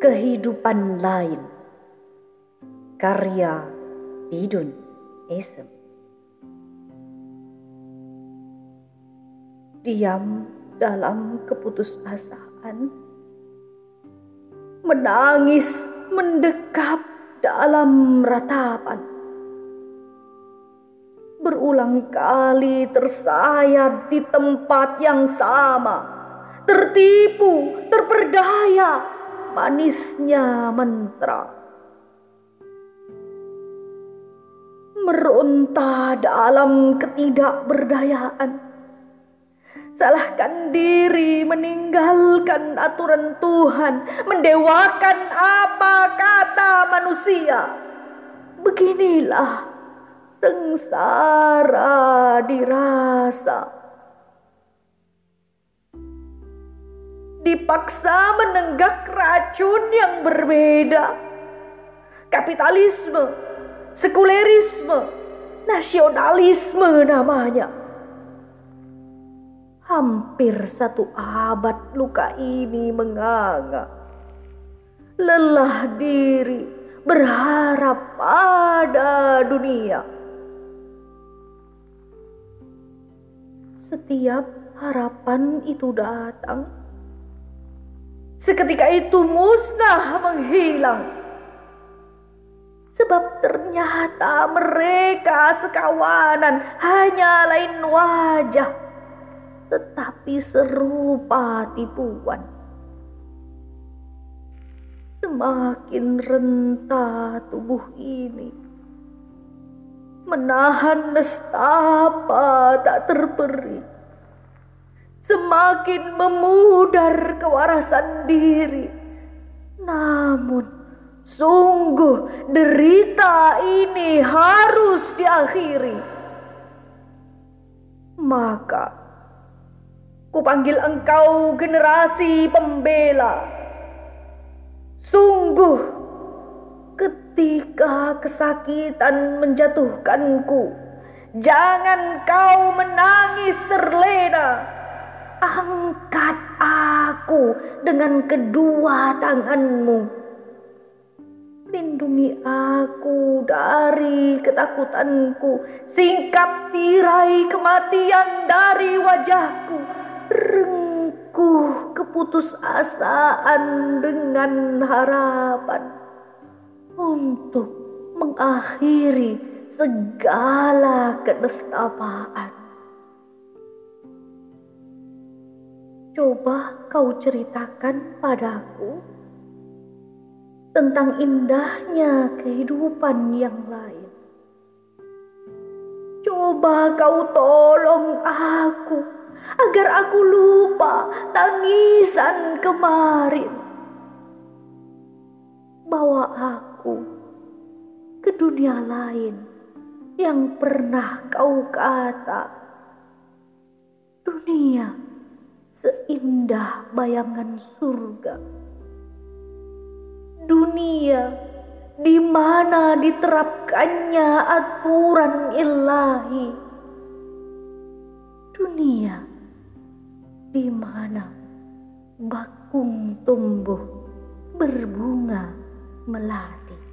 kehidupan lain. Karya Bidun Esem. Diam dalam keputusasaan, menangis mendekap dalam ratapan. Berulang kali tersayat di tempat yang sama, tertipu, terperdaya, manisnya mantra. Meronta dalam ketidakberdayaan salahkan diri, meninggalkan aturan Tuhan, mendewakan apa kata manusia. Beginilah sengsara dirasa. Dipaksa menenggak racun yang berbeda. Kapitalisme, sekulerisme, nasionalisme namanya Hampir satu abad luka ini menganga. Lelah diri berharap pada dunia. Setiap harapan itu datang. Seketika itu musnah menghilang. Sebab ternyata mereka sekawanan hanya lain wajah tetapi serupa tipuan. Semakin renta tubuh ini, menahan nestapa tak terperi. Semakin memudar kewarasan diri, namun sungguh derita ini harus diakhiri. Maka Kupanggil engkau generasi pembela. Sungguh ketika kesakitan menjatuhkanku, jangan kau menangis dengan kedua tanganmu. Lindungi aku dari ketakutanku. Singkap tirai kematian dari wajahku rengkuh keputusasaan dengan harapan untuk mengakhiri segala kenestapaan. Coba kau ceritakan padaku tentang indahnya kehidupan yang lain. Coba kau tolong aku agar aku lupa tangisan kemarin. Bawa aku ke dunia lain yang pernah kau kata dunia seindah bayangan surga. Dunia di mana diterapkannya aturan ilahi. Dunia di mana bakung tumbuh berbunga melati.